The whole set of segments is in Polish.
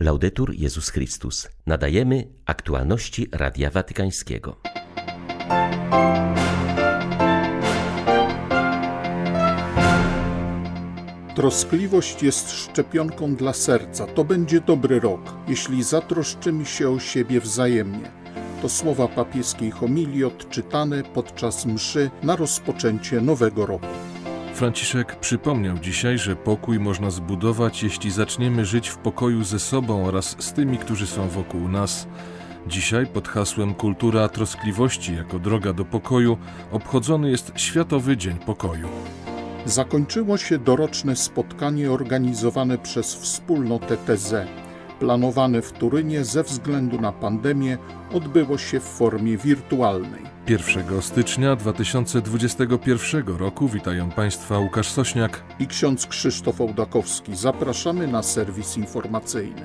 Laudetur Jezus Chrystus. Nadajemy aktualności Radia Watykańskiego. Troskliwość jest szczepionką dla serca. To będzie dobry rok, jeśli zatroszczymy się o siebie wzajemnie. To słowa papieskiej homilii odczytane podczas mszy na rozpoczęcie nowego roku. Franciszek przypomniał dzisiaj, że pokój można zbudować, jeśli zaczniemy żyć w pokoju ze sobą oraz z tymi, którzy są wokół nas. Dzisiaj pod hasłem Kultura Troskliwości jako droga do pokoju obchodzony jest Światowy Dzień Pokoju. Zakończyło się doroczne spotkanie organizowane przez wspólnotę TZ. Planowane w Turynie ze względu na pandemię odbyło się w formie wirtualnej. 1 stycznia 2021 roku witają Państwa Łukasz Sośniak i ksiądz Krzysztof Ołdakowski. Zapraszamy na serwis informacyjny.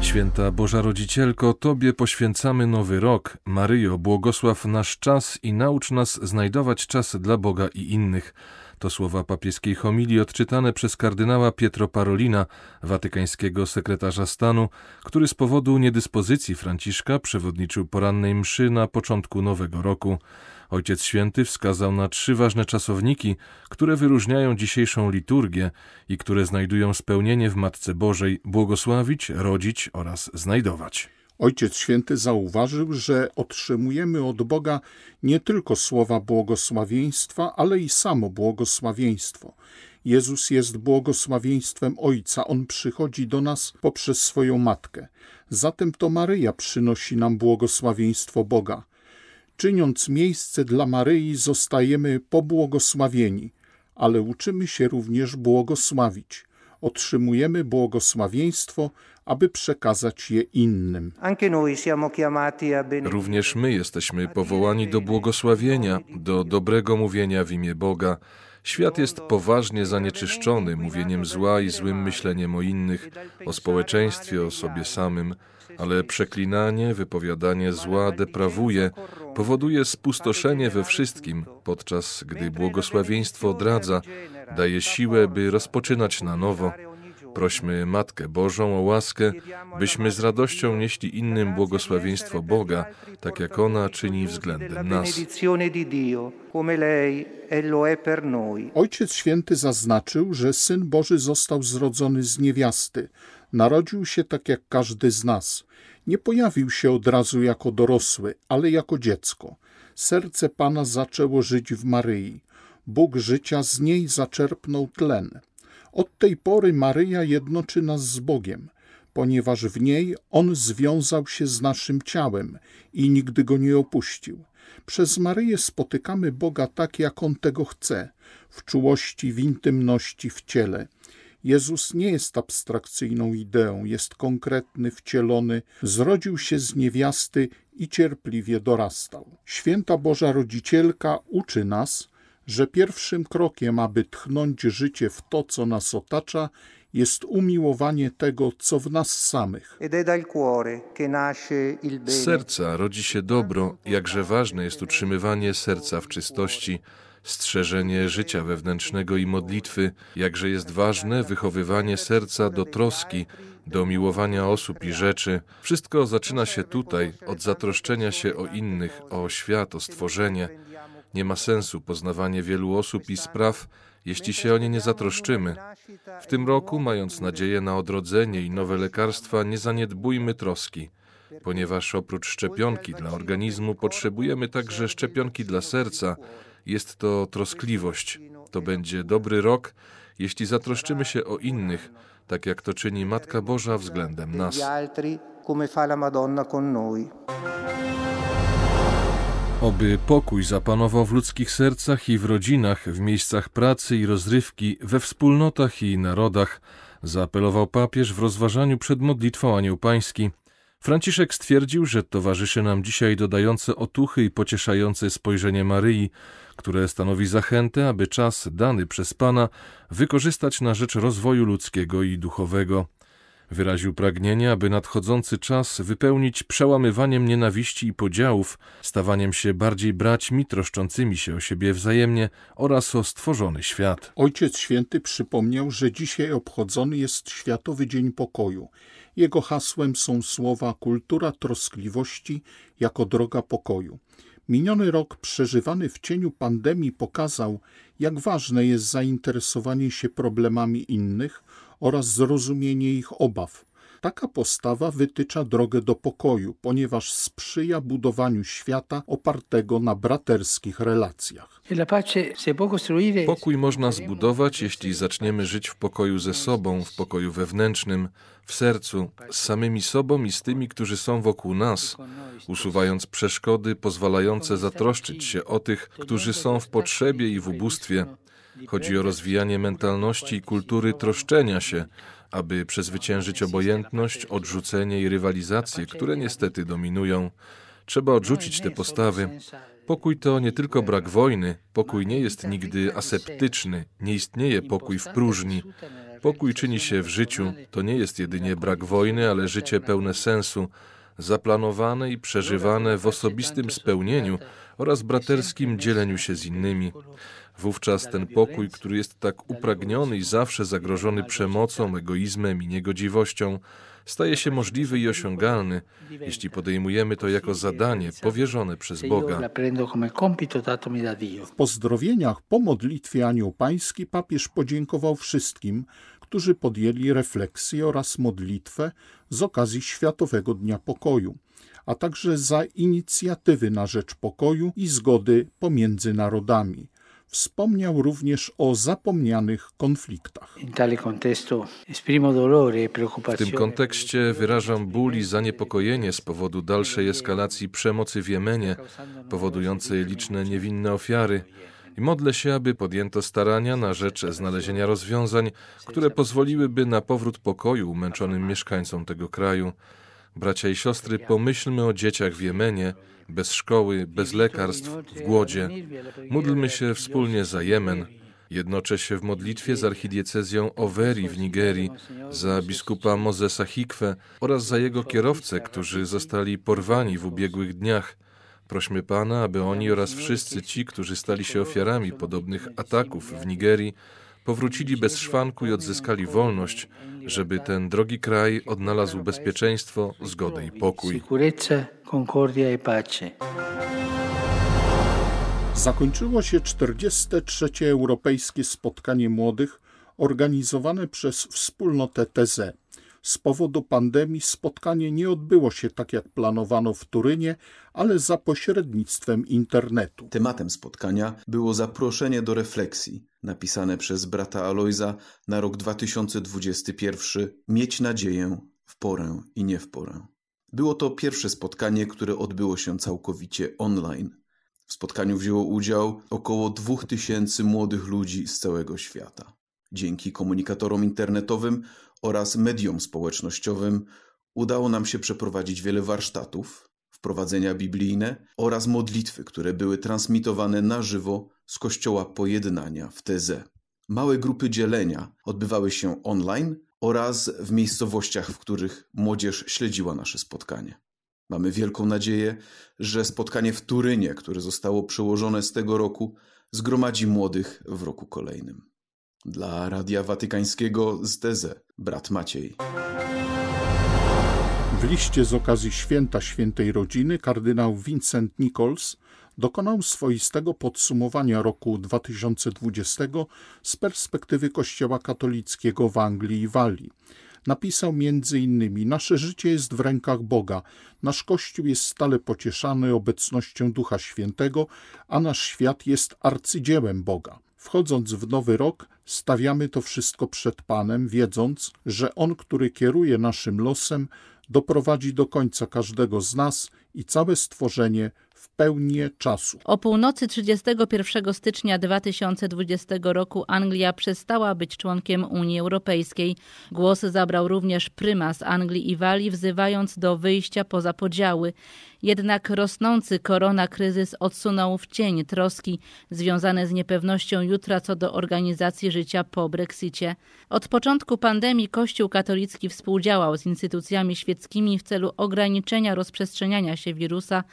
Święta Boża Rodzicielko, Tobie poświęcamy nowy rok. Maryjo, błogosław nasz czas i naucz nas znajdować czas dla Boga i innych. To słowa papieskiej homilii odczytane przez kardynała Pietro Parolina, watykańskiego sekretarza stanu, który z powodu niedyspozycji Franciszka przewodniczył porannej mszy na początku nowego roku. Ojciec Święty wskazał na trzy ważne czasowniki, które wyróżniają dzisiejszą liturgię i które znajdują spełnienie w Matce Bożej błogosławić, rodzić oraz znajdować. Ojciec Święty zauważył, że otrzymujemy od Boga nie tylko słowa błogosławieństwa, ale i samo błogosławieństwo. Jezus jest błogosławieństwem Ojca, On przychodzi do nas poprzez swoją Matkę. Zatem to Maryja przynosi nam błogosławieństwo Boga. Czyniąc miejsce dla Maryi, zostajemy pobłogosławieni, ale uczymy się również błogosławić. Otrzymujemy błogosławieństwo, aby przekazać je innym. Również my jesteśmy powołani do błogosławienia, do dobrego mówienia w imię Boga. Świat jest poważnie zanieczyszczony mówieniem zła i złym myśleniem o innych, o społeczeństwie, o sobie samym, ale przeklinanie, wypowiadanie zła deprawuje, powoduje spustoszenie we wszystkim, podczas gdy błogosławieństwo odradza, daje siłę, by rozpoczynać na nowo. Prośmy Matkę Bożą o łaskę, byśmy z radością nieśli innym błogosławieństwo Boga, tak jak ona czyni względem nas. Ojciec Święty zaznaczył, że Syn Boży został zrodzony z niewiasty. Narodził się tak jak każdy z nas. Nie pojawił się od razu jako dorosły, ale jako dziecko. Serce Pana zaczęło żyć w Maryi. Bóg życia z niej zaczerpnął tlen. Od tej pory Maryja jednoczy nas z Bogiem, ponieważ w niej On związał się z naszym ciałem i nigdy go nie opuścił. Przez Maryję spotykamy Boga tak, jak On tego chce, w czułości, w intymności, w ciele. Jezus nie jest abstrakcyjną ideą, jest konkretny, wcielony, zrodził się z niewiasty i cierpliwie dorastał. Święta Boża Rodzicielka uczy nas, że pierwszym krokiem, aby tchnąć życie w to, co nas otacza, jest umiłowanie tego, co w nas samych. Z serca rodzi się dobro, jakże ważne jest utrzymywanie serca w czystości, strzeżenie życia wewnętrznego i modlitwy, jakże jest ważne wychowywanie serca do troski, do miłowania osób i rzeczy. Wszystko zaczyna się tutaj, od zatroszczenia się o innych, o świat, o stworzenie. Nie ma sensu poznawanie wielu osób i spraw, jeśli się o nie nie zatroszczymy. W tym roku, mając nadzieję na odrodzenie i nowe lekarstwa, nie zaniedbujmy troski, ponieważ oprócz szczepionki dla organizmu potrzebujemy także szczepionki dla serca. Jest to troskliwość. To będzie dobry rok, jeśli zatroszczymy się o innych, tak jak to czyni Matka Boża względem nas. Oby pokój zapanował w ludzkich sercach i w rodzinach, w miejscach pracy i rozrywki, we wspólnotach i narodach, zaapelował papież w rozważaniu przed modlitwą Anioł Pański. Franciszek stwierdził, że towarzyszy nam dzisiaj dodające otuchy i pocieszające spojrzenie Maryi, które stanowi zachętę, aby czas dany przez Pana wykorzystać na rzecz rozwoju ludzkiego i duchowego. Wyraził pragnienie, aby nadchodzący czas wypełnić przełamywaniem nienawiści i podziałów, stawaniem się bardziej braćmi troszczącymi się o siebie wzajemnie oraz o stworzony świat. Ojciec Święty przypomniał, że dzisiaj obchodzony jest Światowy Dzień Pokoju. Jego hasłem są słowa kultura troskliwości jako droga pokoju. Miniony rok przeżywany w cieniu pandemii pokazał, jak ważne jest zainteresowanie się problemami innych oraz zrozumienie ich obaw. Taka postawa wytycza drogę do pokoju, ponieważ sprzyja budowaniu świata opartego na braterskich relacjach. Pokój można zbudować, jeśli zaczniemy żyć w pokoju ze sobą, w pokoju wewnętrznym, w sercu, z samymi sobą i z tymi, którzy są wokół nas, usuwając przeszkody pozwalające zatroszczyć się o tych, którzy są w potrzebie i w ubóstwie. Chodzi o rozwijanie mentalności i kultury troszczenia się, aby przezwyciężyć obojętność, odrzucenie i rywalizację, które niestety dominują. Trzeba odrzucić te postawy. Pokój to nie tylko brak wojny, pokój nie jest nigdy aseptyczny, nie istnieje pokój w próżni. Pokój czyni się w życiu, to nie jest jedynie brak wojny, ale życie pełne sensu, zaplanowane i przeżywane w osobistym spełnieniu oraz braterskim dzieleniu się z innymi. Wówczas ten pokój, który jest tak upragniony i zawsze zagrożony przemocą, egoizmem i niegodziwością, staje się możliwy i osiągalny, jeśli podejmujemy to jako zadanie powierzone przez Boga. W pozdrowieniach po modlitwie Anioł Pański papież podziękował wszystkim, którzy podjęli refleksję oraz modlitwę z okazji Światowego Dnia Pokoju, a także za inicjatywy na rzecz pokoju i zgody pomiędzy narodami Wspomniał również o zapomnianych konfliktach. W tym kontekście wyrażam ból i zaniepokojenie z powodu dalszej eskalacji przemocy w Jemenie, powodującej liczne niewinne ofiary. I modlę się, aby podjęto starania na rzecz znalezienia rozwiązań, które pozwoliłyby na powrót pokoju umęczonym mieszkańcom tego kraju. Bracia i siostry, pomyślmy o dzieciach w Jemenie, bez szkoły, bez lekarstw, w głodzie. Módlmy się wspólnie za Jemen. Jednoczę się w modlitwie z archidiecezją Overi w Nigerii, za biskupa Mozesa Hikwe oraz za jego kierowcę, którzy zostali porwani w ubiegłych dniach. Prośmy Pana, aby oni oraz wszyscy ci, którzy stali się ofiarami podobnych ataków w Nigerii, powrócili bez szwanku i odzyskali wolność, żeby ten drogi kraj odnalazł bezpieczeństwo, zgodę i pokój. Zakończyło się 43. Europejskie Spotkanie Młodych organizowane przez wspólnotę TZ. Z powodu pandemii spotkanie nie odbyło się tak jak planowano w Turynie, ale za pośrednictwem internetu. Tematem spotkania było zaproszenie do refleksji, napisane przez brata Alojza na rok 2021 Mieć nadzieję w porę i nie w porę. Było to pierwsze spotkanie, które odbyło się całkowicie online. W spotkaniu wzięło udział około 2000 młodych ludzi z całego świata. Dzięki komunikatorom internetowym oraz mediom społecznościowym udało nam się przeprowadzić wiele warsztatów, wprowadzenia biblijne oraz modlitwy, które były transmitowane na żywo z Kościoła Pojednania w Teze. Małe grupy dzielenia odbywały się online oraz w miejscowościach, w których młodzież śledziła nasze spotkanie. Mamy wielką nadzieję, że spotkanie w Turynie, które zostało przełożone z tego roku, zgromadzi młodych w roku kolejnym. Dla Radia Watykańskiego z brat Maciej. W liście z okazji święta świętej rodziny kardynał Vincent Nichols dokonał swoistego podsumowania roku 2020 z perspektywy Kościoła katolickiego w Anglii i Walii. Napisał m.in. Nasze życie jest w rękach Boga, nasz Kościół jest stale pocieszany obecnością Ducha Świętego, a nasz świat jest arcydziełem Boga. Wchodząc w nowy rok, stawiamy to wszystko przed Panem, wiedząc, że On, który kieruje naszym losem, doprowadzi do końca każdego z nas i całe stworzenie w pełni czasu. O północy 31 stycznia 2020 roku Anglia przestała być członkiem Unii Europejskiej. Głos zabrał również prymas Anglii i Walii, wzywając do wyjścia poza podziały. Jednak rosnący koronakryzys odsunął w cień troski związane z niepewnością jutra co do organizacji życia po Brexicie. Od początku pandemii Kościół katolicki współdziałał z instytucjami świeckimi w celu ograniczenia rozprzestrzeniania się wirusa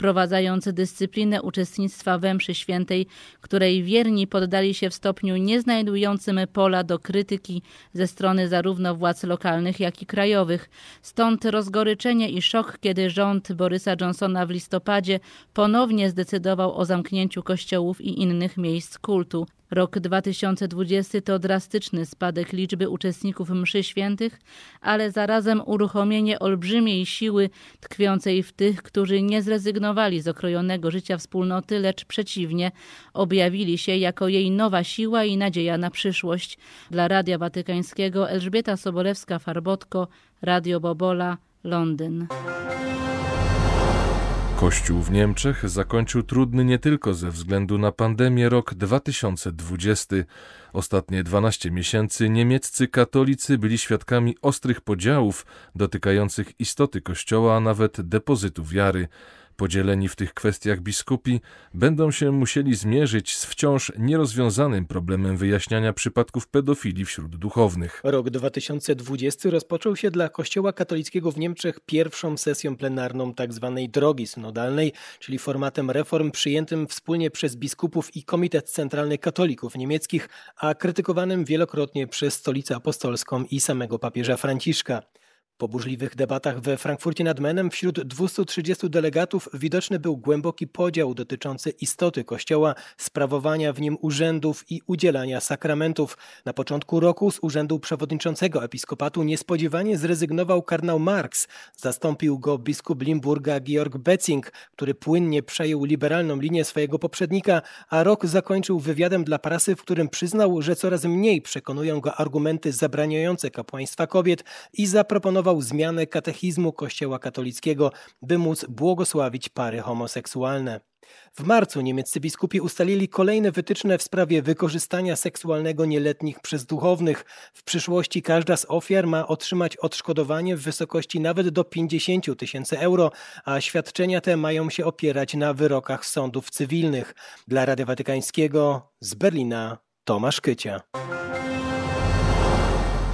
wprowadzając dyscyplinę uczestnictwa we mszy świętej, której wierni poddali się w stopniu nieznajdującym pola do krytyki ze strony zarówno władz lokalnych, jak i krajowych. Stąd rozgoryczenie i szok, kiedy rząd Borysa Johnsona w listopadzie ponownie zdecydował o zamknięciu kościołów i innych miejsc kultu. Rok 2020 to drastyczny spadek liczby uczestników mszy świętych, ale zarazem uruchomienie olbrzymiej siły tkwiącej w tych, którzy nie zrezygnowali z okrojonego życia wspólnoty, lecz przeciwnie, objawili się jako jej nowa siła i nadzieja na przyszłość. Dla Radia Watykańskiego Elżbieta Sobolewska-Farbotko, Radio Bobola, Londyn. Kościół w Niemczech zakończył trudny nie tylko ze względu na pandemię rok 2020. Ostatnie 12 miesięcy niemieccy katolicy byli świadkami ostrych podziałów dotykających istoty Kościoła, a nawet depozytu wiary. Podzieleni w tych kwestiach biskupi będą się musieli zmierzyć z wciąż nierozwiązanym problemem wyjaśniania przypadków pedofilii wśród duchownych. Rok 2020 rozpoczął się dla Kościoła katolickiego w Niemczech pierwszą sesją plenarną tzw. Tak drogi synodalnej, czyli formatem reform przyjętym wspólnie przez biskupów i Komitet Centralny Katolików Niemieckich, a krytykowanym wielokrotnie przez Stolicę Apostolską i samego papieża Franciszka. Po burzliwych debatach we Frankfurcie nad Menem wśród 230 delegatów widoczny był głęboki podział dotyczący istoty Kościoła, sprawowania w nim urzędów i udzielania sakramentów. Na początku roku z urzędu przewodniczącego episkopatu niespodziewanie zrezygnował kardynał Marx. Zastąpił go biskup Limburga Georg Betzing, który płynnie przejął liberalną linię swojego poprzednika, a rok zakończył wywiadem dla prasy, w którym przyznał, że coraz mniej przekonują go argumenty zabraniające kapłaństwa kobiet i zaproponował zaproponował zmianę katechizmu Kościoła katolickiego, by móc błogosławić pary homoseksualne. W marcu niemieccy biskupi ustalili kolejne wytyczne w sprawie wykorzystania seksualnego nieletnich przez duchownych. W przyszłości każda z ofiar ma otrzymać odszkodowanie w wysokości nawet do 50 tysięcy euro, a świadczenia te mają się opierać na wyrokach sądów cywilnych. Dla Rady Watykańskiego z Berlina Tomasz Kycia.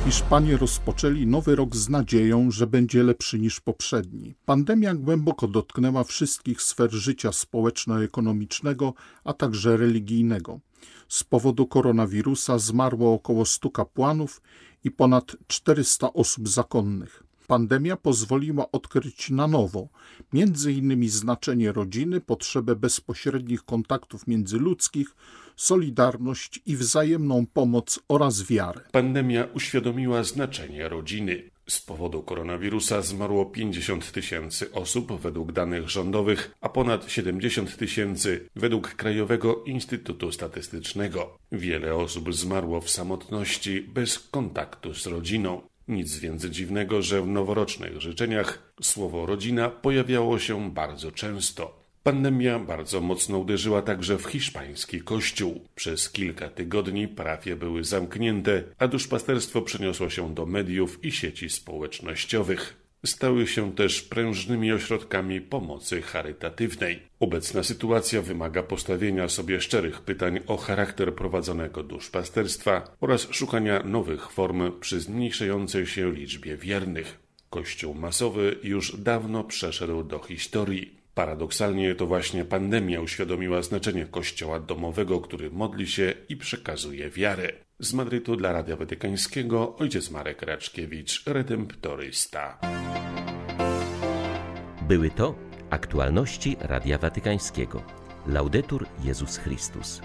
Hiszpanie rozpoczęli nowy rok z nadzieją, że będzie lepszy niż poprzedni. Pandemia głęboko dotknęła wszystkich sfer życia społeczno-ekonomicznego, a także religijnego. Z powodu koronawirusa zmarło około 100 kapłanów i ponad 400 osób zakonnych. Pandemia pozwoliła odkryć na nowo między innymi znaczenie rodziny, potrzebę bezpośrednich kontaktów międzyludzkich, solidarność i wzajemną pomoc oraz wiarę. Pandemia uświadomiła znaczenie rodziny. Z powodu koronawirusa zmarło 50 tysięcy osób według danych rządowych, a ponad 70 tysięcy według Krajowego Instytutu Statystycznego. Wiele osób zmarło w samotności, bez kontaktu z rodziną. Nic więc dziwnego, że w noworocznych życzeniach słowo rodzina pojawiało się bardzo często. Pandemia bardzo mocno uderzyła także w hiszpański kościół. Przez kilka tygodni parafie były zamknięte, a duszpasterstwo przeniosło się do mediów i sieci społecznościowych. Stały się też prężnymi ośrodkami pomocy charytatywnej. Obecna sytuacja wymaga postawienia sobie szczerych pytań o charakter prowadzonego duszpasterstwa oraz szukania nowych form przy zmniejszającej się liczbie wiernych. Kościół masowy już dawno przeszedł do historii. Paradoksalnie to właśnie pandemia uświadomiła znaczenie kościoła domowego, który modli się i przekazuje wiarę. Z Madrytu dla Radia Watykańskiego ojciec Marek Raczkiewicz, redemptorysta. Były to aktualności Radia Watykańskiego. Laudetur Jezus Chrystus.